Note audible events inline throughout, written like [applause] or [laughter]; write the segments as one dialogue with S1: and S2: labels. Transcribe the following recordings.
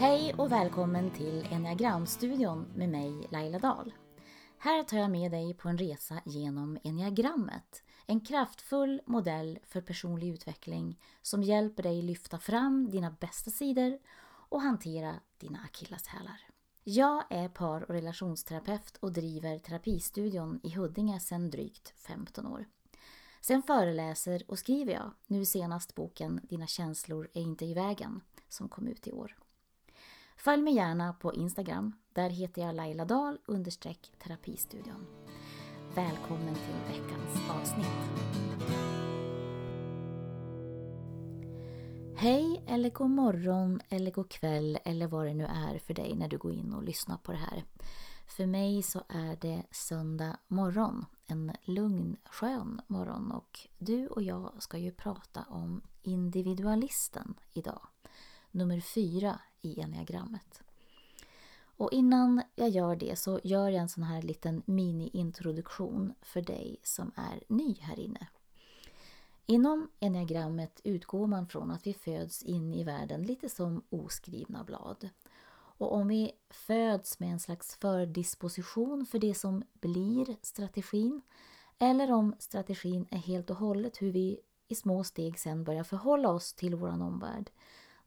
S1: Hej och välkommen till Enneagramstudion med mig Laila Dahl. Här tar jag med dig på en resa genom enneagrammet. En kraftfull modell för personlig utveckling som hjälper dig lyfta fram dina bästa sidor och hantera dina akilleshälar. Jag är par och relationsterapeut och driver terapistudion i Huddinge sedan drygt 15 år. Sen föreläser och skriver jag, nu senast boken Dina känslor är inte i vägen, som kom ut i år. Följ mig gärna på Instagram. Där heter jag Laila Dahl understreck terapistudion. Välkommen till veckans avsnitt. Hej eller god morgon eller god kväll eller vad det nu är för dig när du går in och lyssnar på det här. För mig så är det söndag morgon. En lugn, skön morgon och du och jag ska ju prata om individualisten idag. Nummer fyra i enneagrammet. Och innan jag gör det så gör jag en sån här liten mini-introduktion för dig som är ny här inne. Inom enneagrammet utgår man från att vi föds in i världen lite som oskrivna blad. Och om vi föds med en slags fördisposition för det som blir strategin eller om strategin är helt och hållet hur vi i små steg sen börjar förhålla oss till vår omvärld.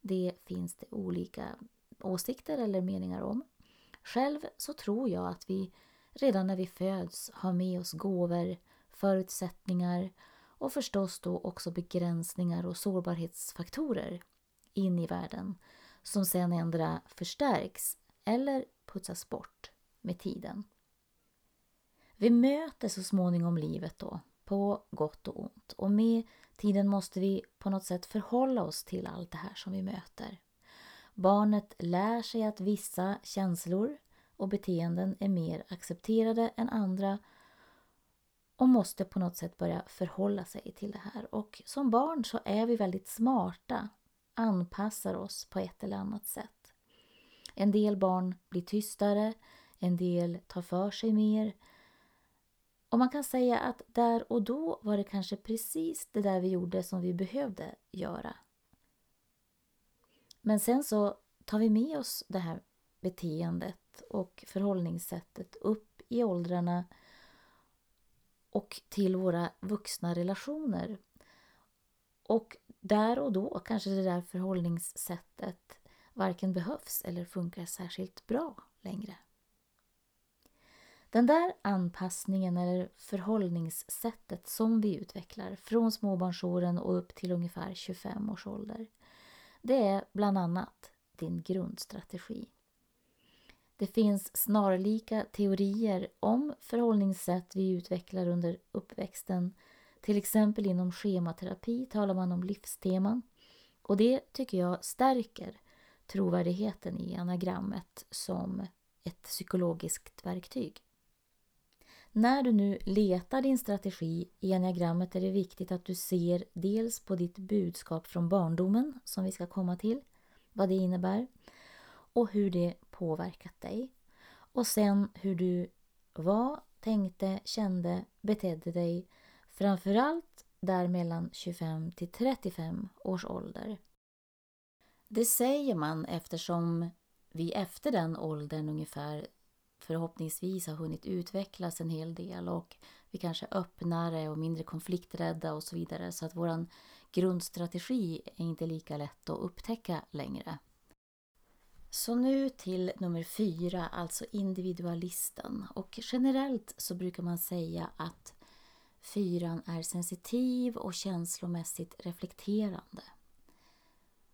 S1: Det finns det olika åsikter eller meningar om. Själv så tror jag att vi redan när vi föds har med oss gåvor, förutsättningar och förstås då också begränsningar och sårbarhetsfaktorer in i världen som sen ändra förstärks eller putsas bort med tiden. Vi möter så småningom livet då, på gott och ont och med tiden måste vi på något sätt förhålla oss till allt det här som vi möter. Barnet lär sig att vissa känslor och beteenden är mer accepterade än andra och måste på något sätt börja förhålla sig till det här. Och som barn så är vi väldigt smarta, anpassar oss på ett eller annat sätt. En del barn blir tystare, en del tar för sig mer. Och man kan säga att där och då var det kanske precis det där vi gjorde som vi behövde göra. Men sen så tar vi med oss det här beteendet och förhållningssättet upp i åldrarna och till våra vuxna relationer. Och där och då kanske det där förhållningssättet varken behövs eller funkar särskilt bra längre. Den där anpassningen eller förhållningssättet som vi utvecklar från småbarnsåren och upp till ungefär 25 års ålder, det är bland annat din grundstrategi. Det finns snarlika teorier om förhållningssätt vi utvecklar under uppväxten. Till exempel inom schematerapi talar man om livsteman. Och det tycker jag stärker trovärdigheten i anagrammet som ett psykologiskt verktyg. När du nu letar din strategi i enneagrammet är det viktigt att du ser dels på ditt budskap från barndomen, som vi ska komma till, vad det innebär, och hur det påverkat dig. Och sen hur du var, tänkte, kände, betedde dig framförallt där mellan 25 till 35 års ålder. Det säger man eftersom vi efter den åldern ungefär förhoppningsvis har hunnit utvecklas en hel del och vi kanske är öppnare och mindre konflikträdda och så vidare så att våran grundstrategi är inte lika lätt att upptäcka längre. Så nu till nummer fyra, alltså individualisten. Och generellt så brukar man säga att fyran är sensitiv och känslomässigt reflekterande.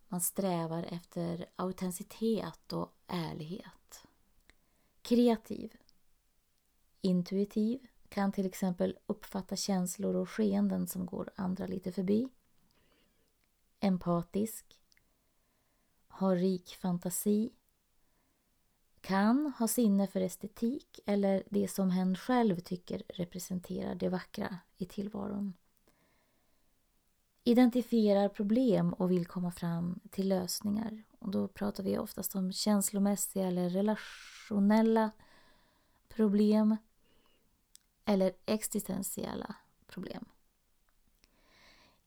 S1: Man strävar efter autenticitet och ärlighet. Kreativ. Intuitiv. Kan till exempel uppfatta känslor och skeenden som går andra lite förbi. Empatisk har rik fantasi, kan ha sinne för estetik eller det som hen själv tycker representerar det vackra i tillvaron. Identifierar problem och vill komma fram till lösningar. Och då pratar vi oftast om känslomässiga eller relationella problem eller existentiella problem.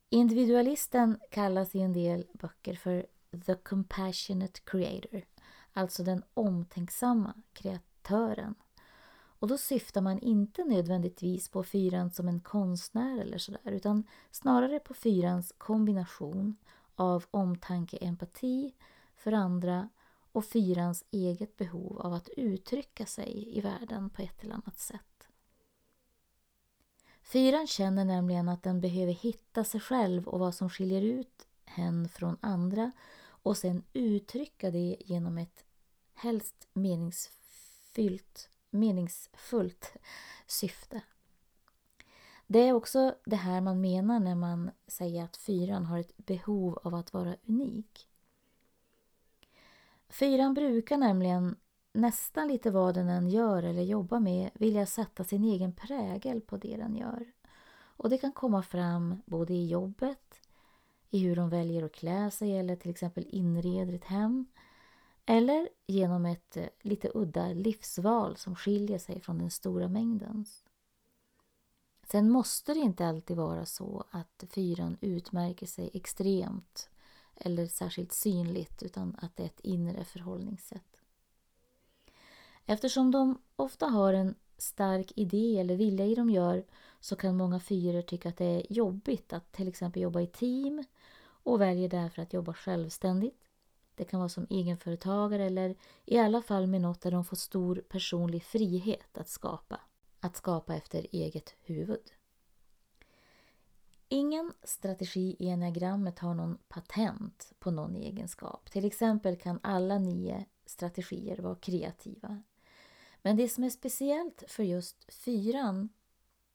S1: Individualisten kallas i en del böcker för The Compassionate Creator alltså den omtänksamma kreatören. Och då syftar man inte nödvändigtvis på fyran som en konstnär eller sådär utan snarare på fyrans kombination av omtanke, empati för andra och fyrans eget behov av att uttrycka sig i världen på ett eller annat sätt. Fyran känner nämligen att den behöver hitta sig själv och vad som skiljer ut hen från andra och sen uttrycka det genom ett helst meningsfyllt, meningsfullt syfte. Det är också det här man menar när man säger att fyran har ett behov av att vara unik. Fyran brukar nämligen nästan lite vad den än gör eller jobbar med vilja sätta sin egen prägel på det den gör. Och det kan komma fram både i jobbet, i hur de väljer att klä sig eller till exempel inreder ett hem. Eller genom ett eh, lite udda livsval som skiljer sig från den stora mängdens. Sen måste det inte alltid vara så att fyran utmärker sig extremt eller särskilt synligt utan att det är ett inre förhållningssätt. Eftersom de ofta har en stark idé eller vilja i de gör så kan många fyror tycka att det är jobbigt att till exempel jobba i team och väljer därför att jobba självständigt. Det kan vara som egenföretagare eller i alla fall med något där de får stor personlig frihet att skapa. Att skapa efter eget huvud. Ingen strategi i enneagrammet har någon patent på någon egenskap. Till exempel kan alla nio strategier vara kreativa. Men det som är speciellt för just fyran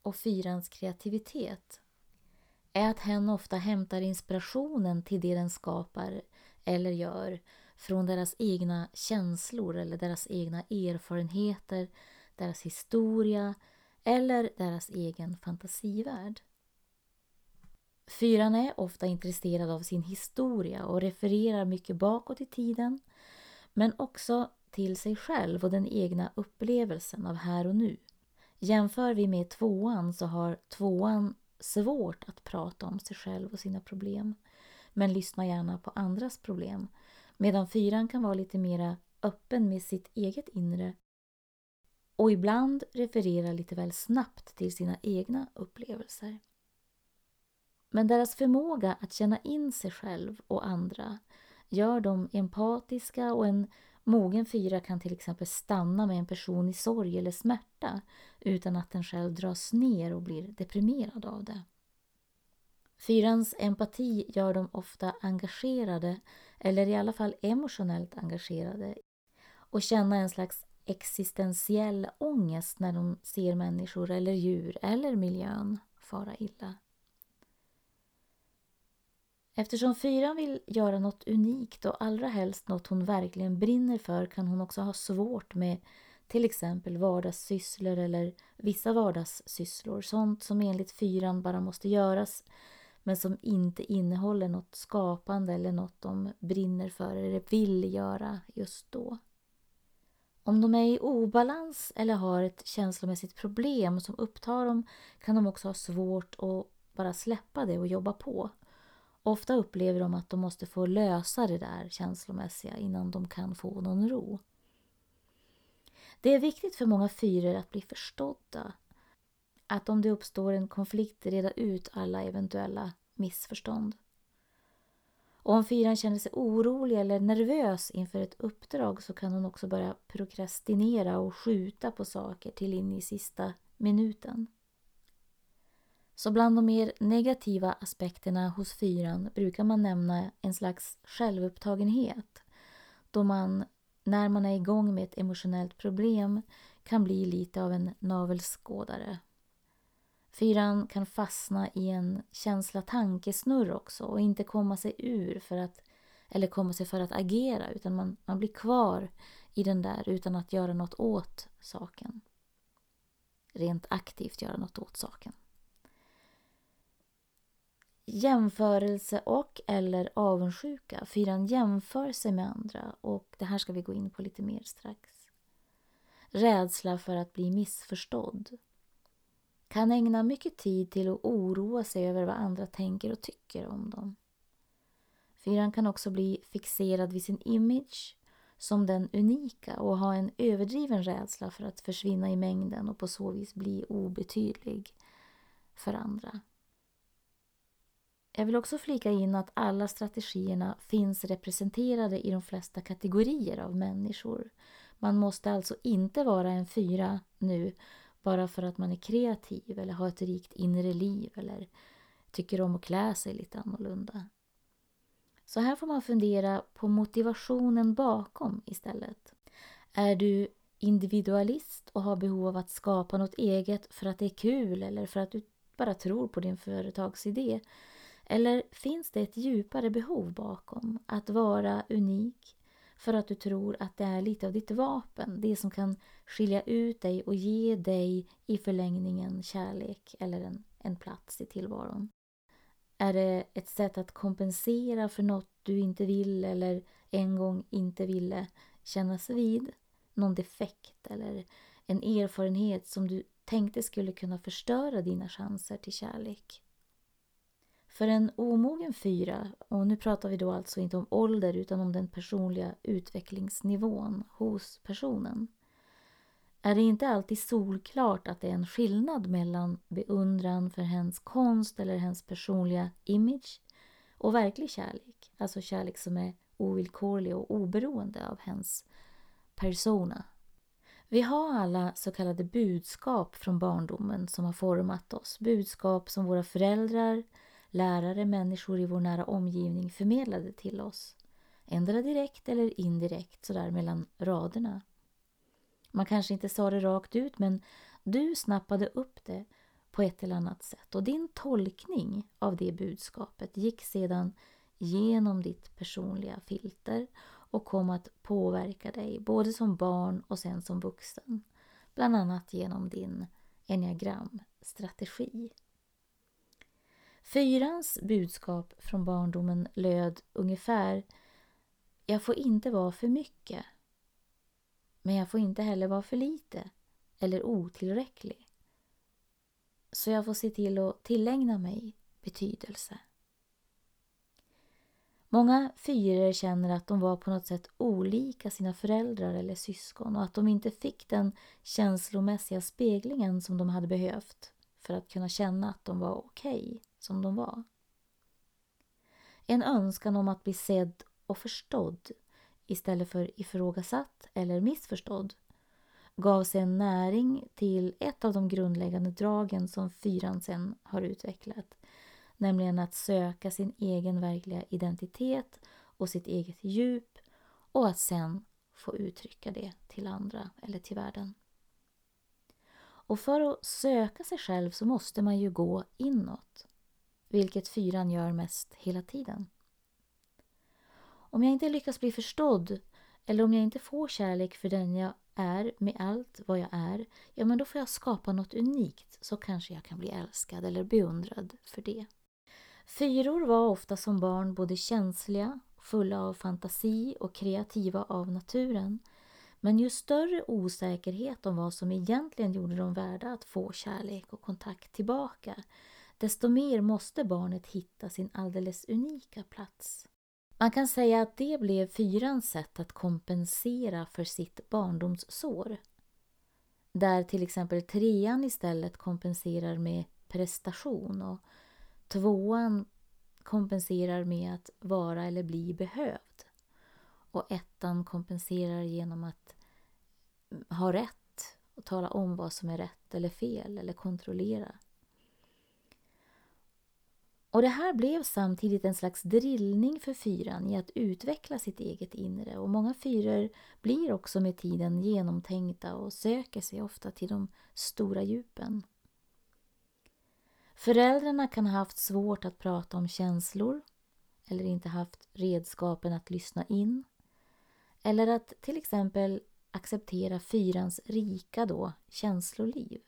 S1: och fyrans kreativitet är att hen ofta hämtar inspirationen till det den skapar eller gör från deras egna känslor eller deras egna erfarenheter, deras historia eller deras egen fantasivärld. Fyran är ofta intresserad av sin historia och refererar mycket bakåt i tiden men också till sig själv och den egna upplevelsen av här och nu. Jämför vi med tvåan så har tvåan svårt att prata om sig själv och sina problem men lyssnar gärna på andras problem medan fyran kan vara lite mera öppen med sitt eget inre och ibland referera lite väl snabbt till sina egna upplevelser. Men deras förmåga att känna in sig själv och andra gör dem empatiska och en mogen fyra kan till exempel stanna med en person i sorg eller smärta utan att den själv dras ner och blir deprimerad av det. Fyrans empati gör dem ofta engagerade eller i alla fall emotionellt engagerade och känna en slags existentiell ångest när de ser människor eller djur eller miljön fara illa. Eftersom fyran vill göra något unikt och allra helst något hon verkligen brinner för kan hon också ha svårt med till exempel vardagssysslor eller vissa vardagssysslor. Sånt som enligt fyran bara måste göras men som inte innehåller något skapande eller något de brinner för eller vill göra just då. Om de är i obalans eller har ett känslomässigt problem som upptar dem kan de också ha svårt att bara släppa det och jobba på. Ofta upplever de att de måste få lösa det där känslomässiga innan de kan få någon ro. Det är viktigt för många fyror att bli förstådda. Att om det uppstår en konflikt reda ut alla eventuella missförstånd. Och om fyran känner sig orolig eller nervös inför ett uppdrag så kan hon också börja prokrastinera och skjuta på saker till in i sista minuten. Så bland de mer negativa aspekterna hos fyran brukar man nämna en slags självupptagenhet då man, när man är igång med ett emotionellt problem, kan bli lite av en navelskådare. Fyran kan fastna i en känsla tankesnurr också och inte komma sig ur för att eller komma sig för att agera utan man, man blir kvar i den där utan att göra något åt saken. Rent aktivt göra något åt saken jämförelse och eller avundsjuka. Fyran jämför sig med andra och det här ska vi gå in på lite mer strax. Rädsla för att bli missförstådd. Kan ägna mycket tid till att oroa sig över vad andra tänker och tycker om dem. Fyran kan också bli fixerad vid sin image, som den unika och ha en överdriven rädsla för att försvinna i mängden och på så vis bli obetydlig för andra. Jag vill också flika in att alla strategierna finns representerade i de flesta kategorier av människor. Man måste alltså inte vara en fyra nu bara för att man är kreativ eller har ett rikt inre liv eller tycker om att klä sig lite annorlunda. Så här får man fundera på motivationen bakom istället. Är du individualist och har behov av att skapa något eget för att det är kul eller för att du bara tror på din företagsidé? Eller finns det ett djupare behov bakom? Att vara unik för att du tror att det är lite av ditt vapen, det som kan skilja ut dig och ge dig i förlängningen kärlek eller en, en plats i tillvaron. Är det ett sätt att kompensera för något du inte vill eller en gång inte ville kännas vid? Någon defekt eller en erfarenhet som du tänkte skulle kunna förstöra dina chanser till kärlek? För en omogen fyra, och nu pratar vi då alltså inte om ålder utan om den personliga utvecklingsnivån hos personen, är det inte alltid solklart att det är en skillnad mellan beundran för hens konst eller hens personliga image och verklig kärlek, alltså kärlek som är ovillkorlig och oberoende av hens persona. Vi har alla så kallade budskap från barndomen som har format oss. Budskap som våra föräldrar, lärare, människor i vår nära omgivning förmedlade till oss. Ändra direkt eller indirekt sådär mellan raderna. Man kanske inte sa det rakt ut men du snappade upp det på ett eller annat sätt och din tolkning av det budskapet gick sedan genom ditt personliga filter och kom att påverka dig både som barn och sen som vuxen. Bland annat genom din enneagramstrategi. Fyrans budskap från barndomen löd ungefär Jag får inte vara för mycket. Men jag får inte heller vara för lite eller otillräcklig. Så jag får se till att tillägna mig betydelse. Många fyror känner att de var på något sätt olika sina föräldrar eller syskon och att de inte fick den känslomässiga speglingen som de hade behövt för att kunna känna att de var okej okay, som de var. En önskan om att bli sedd och förstådd istället för ifrågasatt eller missförstådd gav sen näring till ett av de grundläggande dragen som fyran sen har utvecklat. Nämligen att söka sin egen verkliga identitet och sitt eget djup och att sen få uttrycka det till andra eller till världen. Och för att söka sig själv så måste man ju gå inåt. Vilket fyran gör mest hela tiden. Om jag inte lyckas bli förstådd eller om jag inte får kärlek för den jag är med allt vad jag är, ja men då får jag skapa något unikt så kanske jag kan bli älskad eller beundrad för det. Fyror var ofta som barn både känsliga, fulla av fantasi och kreativa av naturen. Men ju större osäkerhet om vad som egentligen gjorde dem värda att få kärlek och kontakt tillbaka, desto mer måste barnet hitta sin alldeles unika plats. Man kan säga att det blev fyrans sätt att kompensera för sitt barndomssår. Där till exempel trean istället kompenserar med prestation och tvåan kompenserar med att vara eller bli behövd. Och ettan kompenserar genom att ha rätt och tala om vad som är rätt eller fel eller kontrollera. Och det här blev samtidigt en slags drillning för fyran i att utveckla sitt eget inre och många fyror blir också med tiden genomtänkta och söker sig ofta till de stora djupen. Föräldrarna kan ha haft svårt att prata om känslor eller inte haft redskapen att lyssna in. Eller att till exempel acceptera fyrans rika då, känsloliv.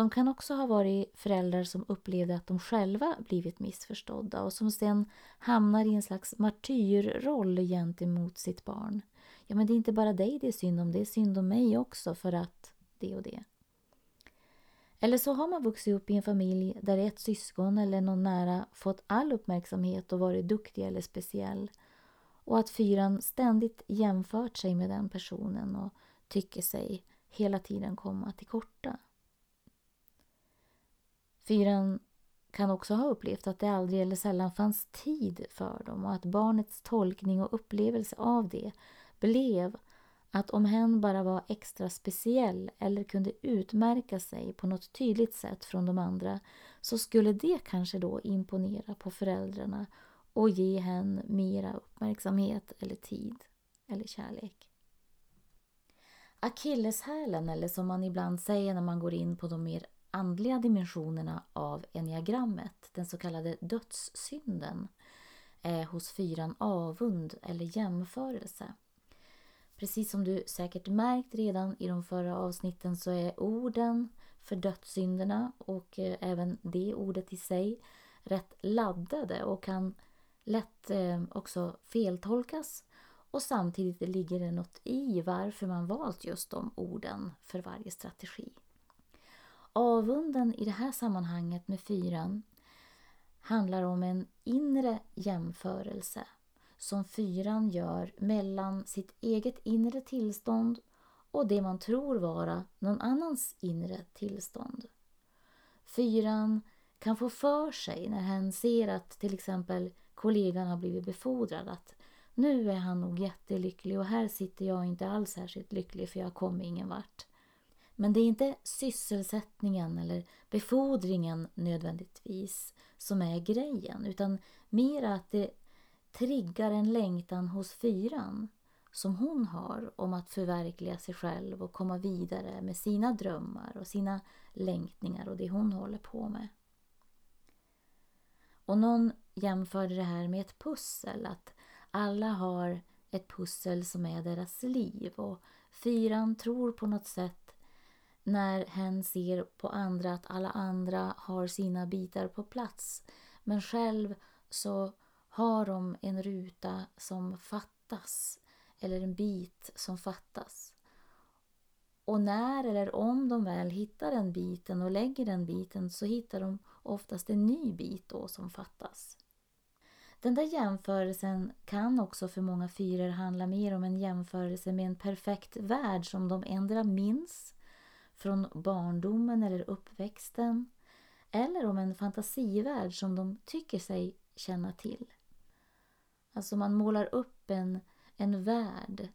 S1: De kan också ha varit föräldrar som upplevde att de själva blivit missförstådda och som sen hamnar i en slags martyrroll gentemot sitt barn. Ja, men det är inte bara dig det är synd om, det är synd om mig också för att det och det. Eller så har man vuxit upp i en familj där ett syskon eller någon nära fått all uppmärksamhet och varit duktig eller speciell. och att fyran ständigt jämfört sig med den personen och tycker sig hela tiden komma till korta. Fyran kan också ha upplevt att det aldrig eller sällan fanns tid för dem och att barnets tolkning och upplevelse av det blev att om hen bara var extra speciell eller kunde utmärka sig på något tydligt sätt från de andra så skulle det kanske då imponera på föräldrarna och ge hen mera uppmärksamhet eller tid eller kärlek. Akilleshälen, eller som man ibland säger när man går in på de mer andliga dimensionerna av enneagrammet, den så kallade dödssynden, är hos fyran avund eller jämförelse. Precis som du säkert märkt redan i de förra avsnitten så är orden för dödssynderna och eh, även det ordet i sig rätt laddade och kan lätt eh, också feltolkas och samtidigt ligger det något i varför man valt just de orden för varje strategi. Avunden i det här sammanhanget med fyran handlar om en inre jämförelse som fyran gör mellan sitt eget inre tillstånd och det man tror vara någon annans inre tillstånd. Fyran kan få för sig när hen ser att till exempel kollegan har blivit befordrad att nu är han nog jättelycklig och här sitter jag inte alls särskilt lycklig för jag kom ingen vart. Men det är inte sysselsättningen eller befordringen nödvändigtvis som är grejen utan mer att det triggar en längtan hos fyran som hon har om att förverkliga sig själv och komma vidare med sina drömmar och sina längtningar och det hon håller på med. Och någon jämförde det här med ett pussel, att alla har ett pussel som är deras liv och fyran tror på något sätt när hen ser på andra att alla andra har sina bitar på plats. Men själv så har de en ruta som fattas eller en bit som fattas. Och när eller om de väl hittar den biten och lägger den biten så hittar de oftast en ny bit då som fattas. Den där jämförelsen kan också för många fyror handla mer om en jämförelse med en perfekt värld som de ändra minns från barndomen eller uppväxten eller om en fantasivärld som de tycker sig känna till. Alltså man målar upp en, en värld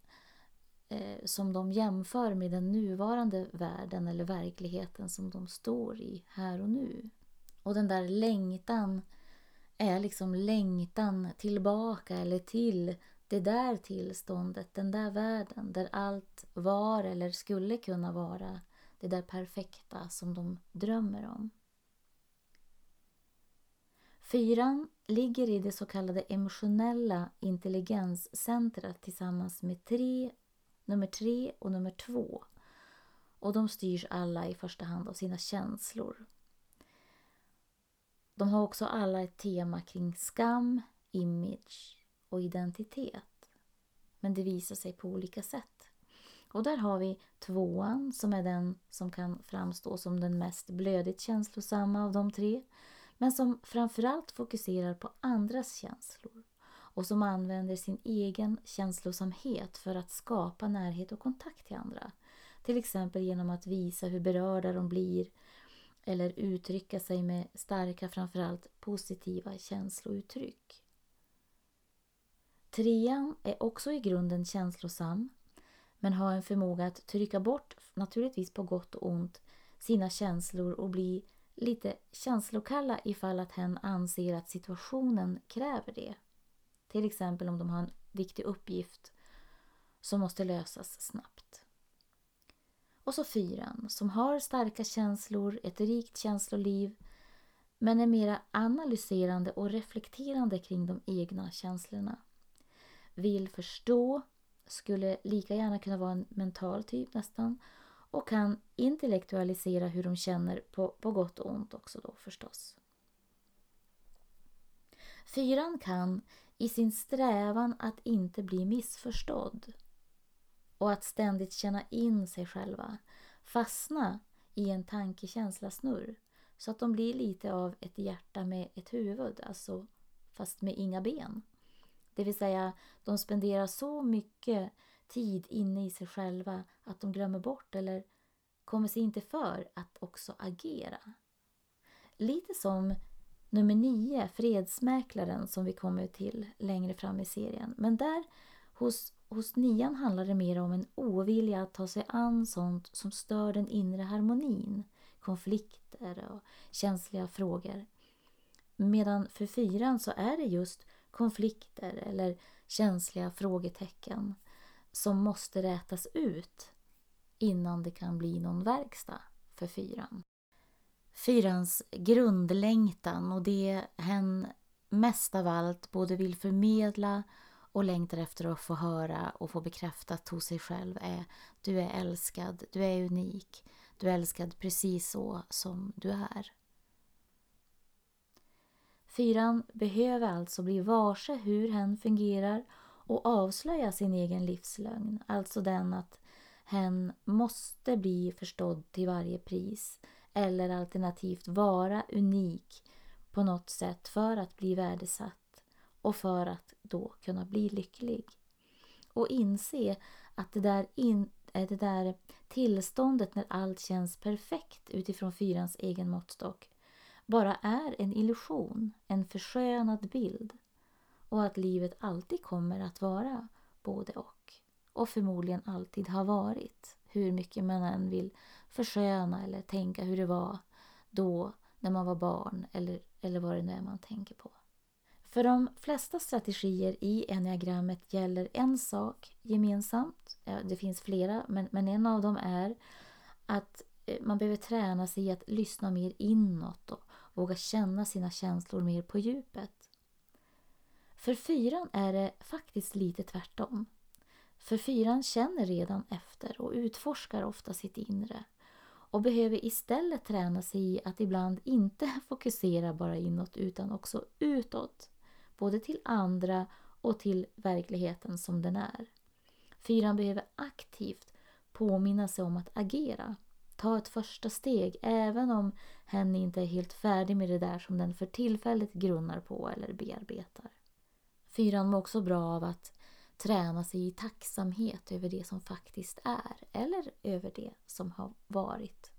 S1: eh, som de jämför med den nuvarande världen eller verkligheten som de står i här och nu. Och den där längtan är liksom längtan tillbaka eller till det där tillståndet, den där världen där allt var eller skulle kunna vara det där perfekta som de drömmer om. Fyran ligger i det så kallade emotionella intelligenscentret tillsammans med tre, nummer tre och nummer två. Och de styrs alla i första hand av sina känslor. De har också alla ett tema kring skam, image och identitet. Men det visar sig på olika sätt. Och där har vi tvåan som är den som kan framstå som den mest blödigt känslosamma av de tre. Men som framförallt fokuserar på andras känslor och som använder sin egen känslosamhet för att skapa närhet och kontakt till andra. Till exempel genom att visa hur berörda de blir eller uttrycka sig med starka, framförallt positiva känslouttryck. Trean är också i grunden känslosam men har en förmåga att trycka bort, naturligtvis på gott och ont, sina känslor och bli lite känslokalla ifall att hen anser att situationen kräver det. Till exempel om de har en viktig uppgift som måste lösas snabbt. Och så fyran, som har starka känslor, ett rikt känsloliv men är mera analyserande och reflekterande kring de egna känslorna. Vill förstå, skulle lika gärna kunna vara en mental typ nästan och kan intellektualisera hur de känner på, på gott och ont också då förstås. Fyran kan i sin strävan att inte bli missförstådd och att ständigt känna in sig själva fastna i en tankekänsla-snurr så att de blir lite av ett hjärta med ett huvud, alltså fast med inga ben. Det vill säga, de spenderar så mycket tid inne i sig själva att de glömmer bort eller kommer sig inte för att också agera. Lite som nummer nio, fredsmäklaren, som vi kommer till längre fram i serien. Men där hos, hos nian handlar det mer om en ovilja att ta sig an sånt som stör den inre harmonin, konflikter och känsliga frågor. Medan för fyran så är det just konflikter eller känsliga frågetecken som måste rätas ut innan det kan bli någon verkstad för fyran. Fyrans grundlängtan och det hen mest av allt både vill förmedla och längtar efter att få höra och få bekräftat hos sig själv är du är älskad, du är unik, du är älskad precis så som du är. Fyran behöver alltså bli varse hur hen fungerar och avslöja sin egen livslögn, alltså den att hen måste bli förstådd till varje pris eller alternativt vara unik på något sätt för att bli värdesatt och för att då kunna bli lycklig. Och inse att det där, in, eh, det där tillståndet när allt känns perfekt utifrån fyrans egen måttstock bara är en illusion, en förskönad bild och att livet alltid kommer att vara både och och förmodligen alltid har varit hur mycket man än vill försköna eller tänka hur det var då när man var barn eller, eller vad det nu är man tänker på. För de flesta strategier i enneagrammet gäller en sak gemensamt. Det finns flera, men, men en av dem är att eh, man behöver träna sig i att lyssna mer inåt och våga känna sina känslor mer på djupet. För fyran är det faktiskt lite tvärtom. För fyran känner redan efter och utforskar ofta sitt inre och behöver istället träna sig i att ibland inte [laughs] fokusera bara inåt utan också utåt. Både till andra och till verkligheten som den är. Fyran behöver aktivt påminna sig om att agera. Ta ett första steg även om hen inte är helt färdig med det där som den för tillfället grunnar på eller bearbetar. Fyran mår också bra av att träna sig i tacksamhet över det som faktiskt är eller över det som har varit.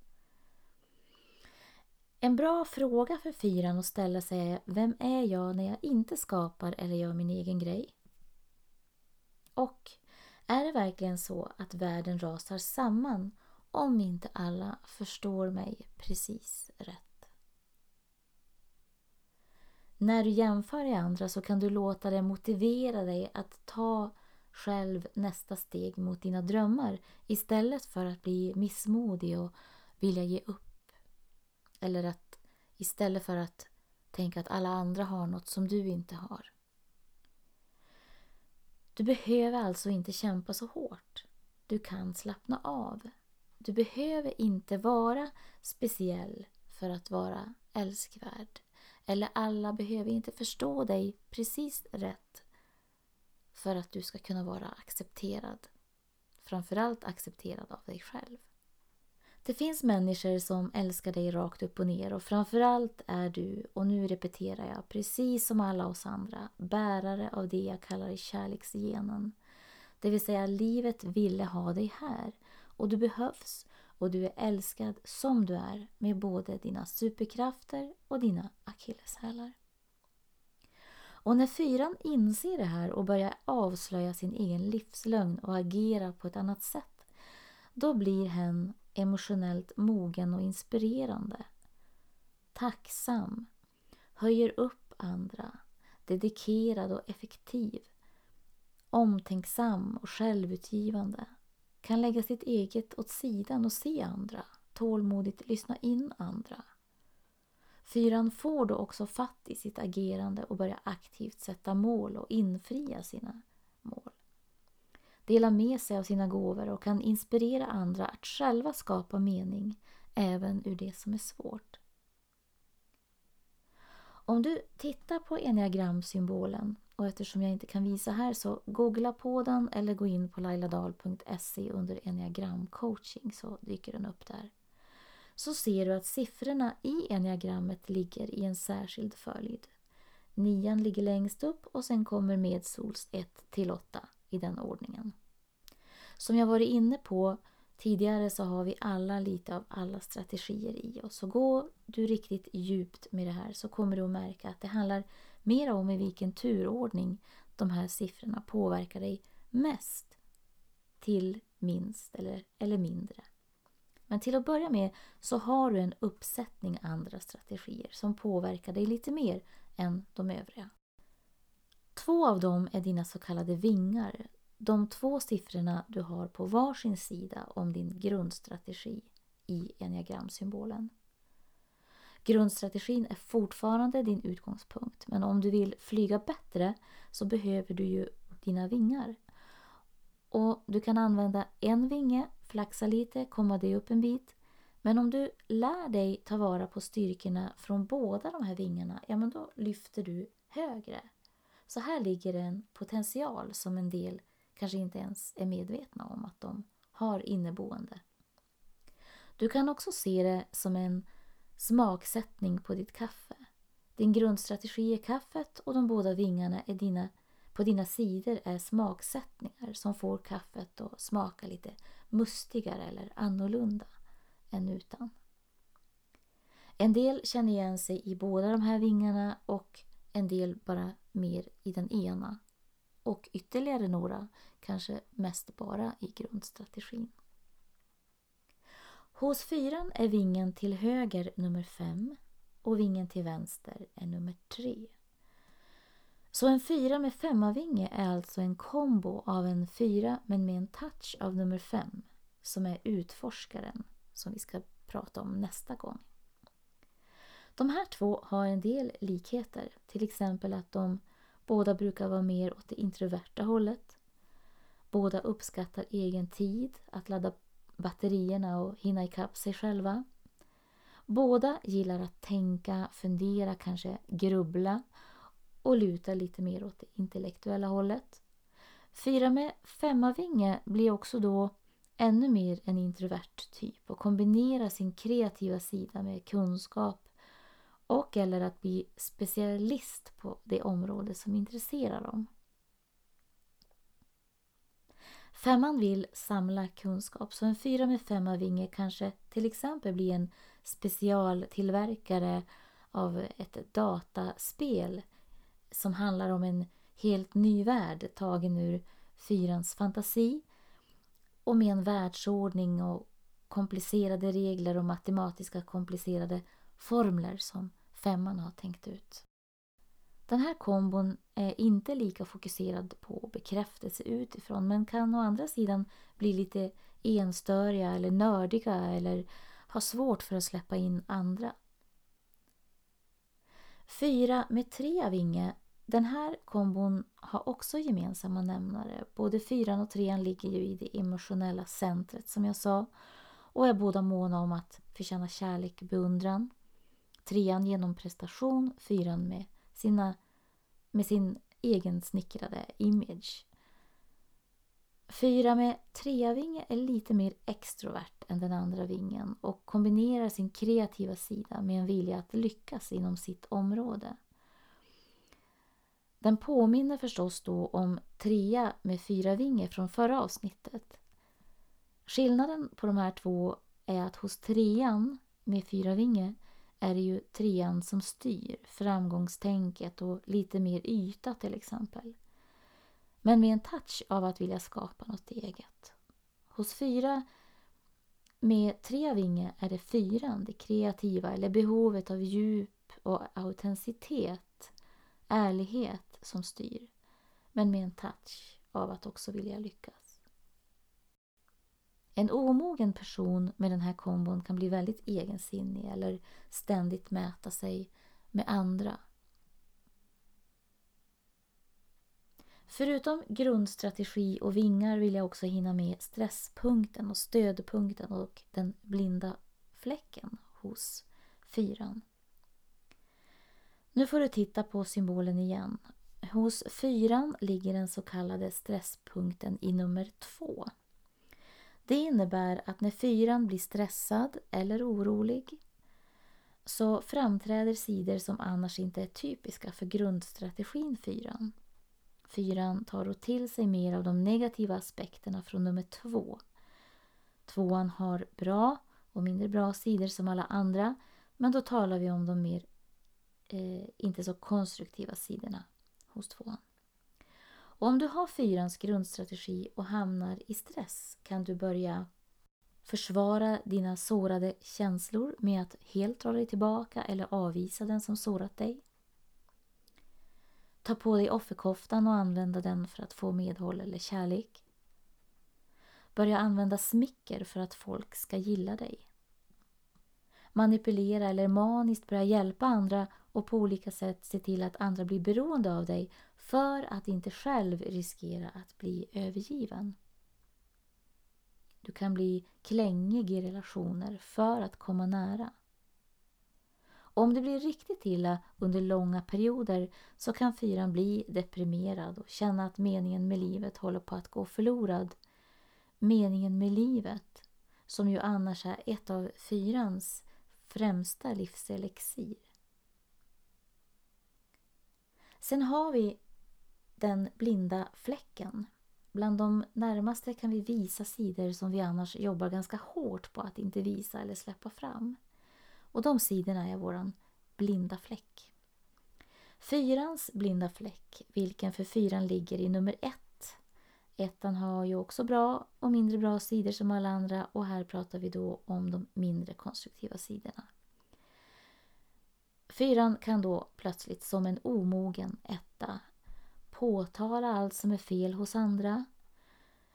S1: En bra fråga för fyran att ställa sig är Vem är jag när jag inte skapar eller gör min egen grej? Och är det verkligen så att världen rasar samman om inte alla förstår mig precis rätt? När du jämför i andra så kan du låta det motivera dig att ta själv nästa steg mot dina drömmar istället för att bli missmodig och vilja ge upp. Eller att istället för att tänka att alla andra har något som du inte har. Du behöver alltså inte kämpa så hårt. Du kan slappna av. Du behöver inte vara speciell för att vara älskvärd. Eller alla behöver inte förstå dig precis rätt för att du ska kunna vara accepterad. Framförallt accepterad av dig själv. Det finns människor som älskar dig rakt upp och ner och framförallt är du, och nu repeterar jag, precis som alla oss andra, bärare av det jag kallar kärleksgenen. Det vill säga, livet ville ha dig här och du behövs. Och du är älskad som du är med både dina superkrafter och dina akilleshälar. Och när fyran inser det här och börjar avslöja sin egen livslögn och agera på ett annat sätt, då blir hen emotionellt mogen och inspirerande. Tacksam, höjer upp andra, dedikerad och effektiv, omtänksam och självutgivande, kan lägga sitt eget åt sidan och se andra, tålmodigt lyssna in andra. Fyran får då också fatt i sitt agerande och börjar aktivt sätta mål och infria sina mål dela med sig av sina gåvor och kan inspirera andra att själva skapa mening även ur det som är svårt. Om du tittar på enneagramsymbolen och eftersom jag inte kan visa här så googla på den eller gå in på lailadal.se under enneagramcoaching så dyker den upp där. Så ser du att siffrorna i enneagrammet ligger i en särskild följd. nian ligger längst upp och sen kommer medsols 1 till 8 i den ordningen. Som jag varit inne på tidigare så har vi alla lite av alla strategier i oss. Så går du riktigt djupt med det här så kommer du att märka att det handlar mer om i vilken turordning de här siffrorna påverkar dig mest till minst eller, eller mindre. Men till att börja med så har du en uppsättning andra strategier som påverkar dig lite mer än de övriga. Två av dem är dina så kallade vingar. De två siffrorna du har på varsin sida om din grundstrategi i enneagramsymbolen. Grundstrategin är fortfarande din utgångspunkt men om du vill flyga bättre så behöver du ju dina vingar. Och Du kan använda en vinge, flaxa lite, komma dig upp en bit. Men om du lär dig ta vara på styrkorna från båda de här vingarna, ja men då lyfter du högre. Så här ligger en potential som en del kanske inte ens är medvetna om att de har inneboende. Du kan också se det som en smaksättning på ditt kaffe. Din grundstrategi är kaffet och de båda vingarna är dina, på dina sidor är smaksättningar som får kaffet att smaka lite mustigare eller annorlunda än utan. En del känner igen sig i båda de här vingarna och en del bara mer i den ena. Och ytterligare några kanske mest bara i grundstrategin. Hos fyran är vingen till höger nummer fem och vingen till vänster är nummer tre. Så en fyra med femmavinge är alltså en kombo av en fyra men med en touch av nummer fem som är utforskaren som vi ska prata om nästa gång. De här två har en del likheter, till exempel att de båda brukar vara mer åt det introverta hållet. Båda uppskattar egen tid, att ladda batterierna och hinna ikapp sig själva. Båda gillar att tänka, fundera, kanske grubbla och luta lite mer åt det intellektuella hållet. Fyra med femmavinge blir också då ännu mer en introvert typ och kombinerar sin kreativa sida med kunskap och eller att bli specialist på det område som intresserar dem. Femman vill samla kunskap, så en fyra med femma vinge kanske till exempel blir en specialtillverkare av ett dataspel som handlar om en helt ny värld tagen ur fyrans fantasi och med en världsordning och komplicerade regler och matematiska komplicerade formler som femman har tänkt ut. Den här kombon är inte lika fokuserad på bekräftelse utifrån men kan å andra sidan bli lite enstöriga eller nördiga eller ha svårt för att släppa in andra. Fyra med tre av Inge. Den här kombon har också gemensamma nämnare. Både fyran och trean ligger ju i det emotionella centret som jag sa och är båda måna om att förtjäna kärlek och beundran. Trean genom prestation, fyran med, sina, med sin egen snickrade image. Fyra med treavinge är lite mer extrovert än den andra vingen och kombinerar sin kreativa sida med en vilja att lyckas inom sitt område. Den påminner förstås då om trea med fyra vinge från förra avsnittet. Skillnaden på de här två är att hos trean med fyra vinge är det ju trean som styr framgångstänket och lite mer yta till exempel. Men med en touch av att vilja skapa något eget. Hos fyra med tre vinge är det fyran, det kreativa eller behovet av djup och autenticitet, ärlighet som styr. Men med en touch av att också vilja lyckas. En omogen person med den här kombon kan bli väldigt egensinnig eller ständigt mäta sig med andra. Förutom grundstrategi och vingar vill jag också hinna med stresspunkten och stödpunkten och den blinda fläcken hos fyran. Nu får du titta på symbolen igen. Hos fyran ligger den så kallade stresspunkten i nummer två. Det innebär att när fyran blir stressad eller orolig så framträder sidor som annars inte är typiska för grundstrategin fyran. Fyran tar då till sig mer av de negativa aspekterna från nummer två. Tvåan har bra och mindre bra sidor som alla andra men då talar vi om de mer eh, inte så konstruktiva sidorna hos tvåan. Och om du har fyrans grundstrategi och hamnar i stress kan du börja försvara dina sårade känslor med att helt dra dig tillbaka eller avvisa den som sårat dig. Ta på dig offerkoftan och använda den för att få medhåll eller kärlek. Börja använda smicker för att folk ska gilla dig. Manipulera eller maniskt börja hjälpa andra och på olika sätt se till att andra blir beroende av dig för att inte själv riskera att bli övergiven. Du kan bli klängig i relationer för att komma nära. Om det blir riktigt illa under långa perioder så kan fyran bli deprimerad och känna att meningen med livet håller på att gå förlorad. Meningen med livet, som ju annars är ett av fyrans främsta livselixir. Sen har vi den blinda fläcken. Bland de närmaste kan vi visa sidor som vi annars jobbar ganska hårt på att inte visa eller släppa fram. Och de sidorna är våran blinda fläck. Fyrans blinda fläck, vilken för fyran ligger i nummer ett. Ettan har ju också bra och mindre bra sidor som alla andra och här pratar vi då om de mindre konstruktiva sidorna. Fyran kan då plötsligt som en omogen etta påtala allt som är fel hos andra,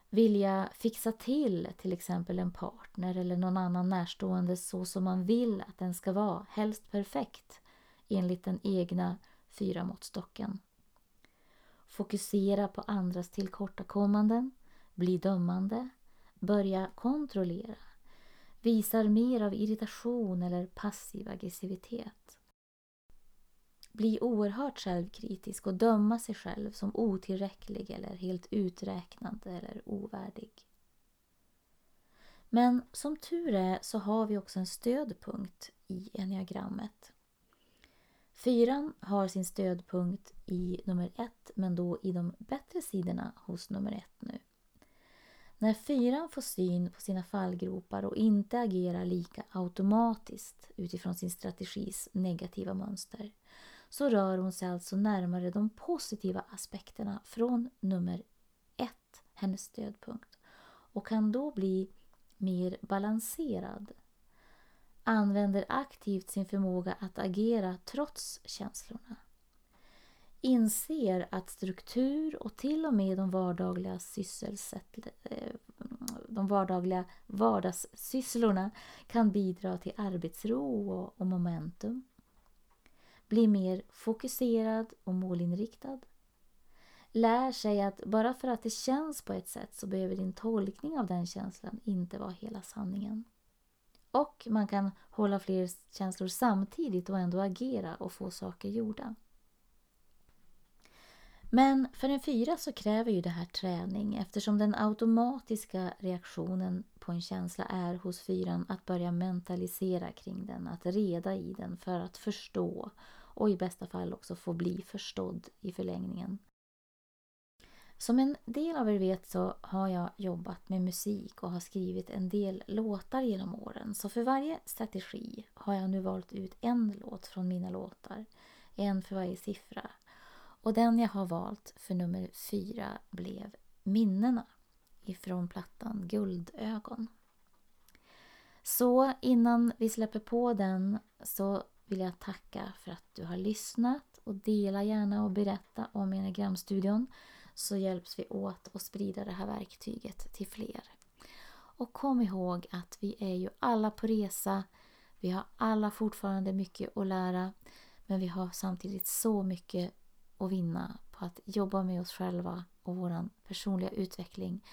S1: vilja fixa till till exempel en partner eller någon annan närstående så som man vill att den ska vara, helst perfekt enligt den egna fyramåttstocken. Fokusera på andras tillkortakommanden, bli dömande, börja kontrollera, visar mer av irritation eller passiv aggressivitet bli oerhört självkritisk och döma sig själv som otillräcklig eller helt uträknad eller ovärdig. Men som tur är så har vi också en stödpunkt i enneagrammet. Fyran har sin stödpunkt i nummer ett men då i de bättre sidorna hos nummer ett nu. När fyran får syn på sina fallgropar och inte agerar lika automatiskt utifrån sin strategis negativa mönster så rör hon sig alltså närmare de positiva aspekterna från nummer ett, hennes stödpunkt, och kan då bli mer balanserad. Använder aktivt sin förmåga att agera trots känslorna. Inser att struktur och till och med de vardagliga sysselsätt eh, de vardagliga vardagssysslorna kan bidra till arbetsro och momentum. Blir mer fokuserad och målinriktad. Lär sig att bara för att det känns på ett sätt så behöver din tolkning av den känslan inte vara hela sanningen. Och man kan hålla fler känslor samtidigt och ändå agera och få saker gjorda. Men för en fyra så kräver ju det här träning eftersom den automatiska reaktionen på en känsla är hos fyran att börja mentalisera kring den, att reda i den för att förstå och i bästa fall också få bli förstådd i förlängningen. Som en del av er vet så har jag jobbat med musik och har skrivit en del låtar genom åren. Så för varje strategi har jag nu valt ut en låt från mina låtar. En för varje siffra. Och den jag har valt för nummer fyra blev Minnena ifrån plattan Guldögon. Så innan vi släpper på den så vill jag tacka för att du har lyssnat och dela gärna och berätta om Enagramstudion så hjälps vi åt att sprida det här verktyget till fler. Och kom ihåg att vi är ju alla på resa. Vi har alla fortfarande mycket att lära men vi har samtidigt så mycket att vinna på att jobba med oss själva och vår personliga utveckling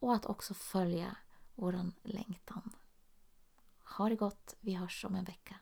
S1: och att också följa vår längtan. Ha det gott, vi hörs om en vecka.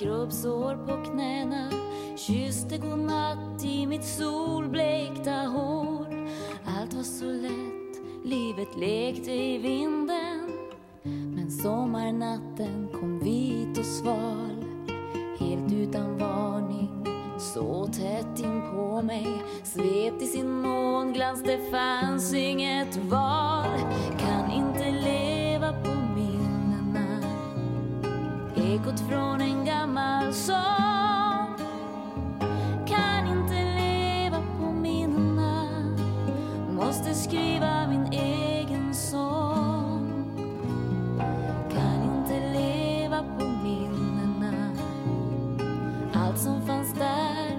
S2: skrubbsår på knäna. Kysste godnatt i mitt solblekta hår. Allt var så lätt, livet lekte i vind. allt som fanns där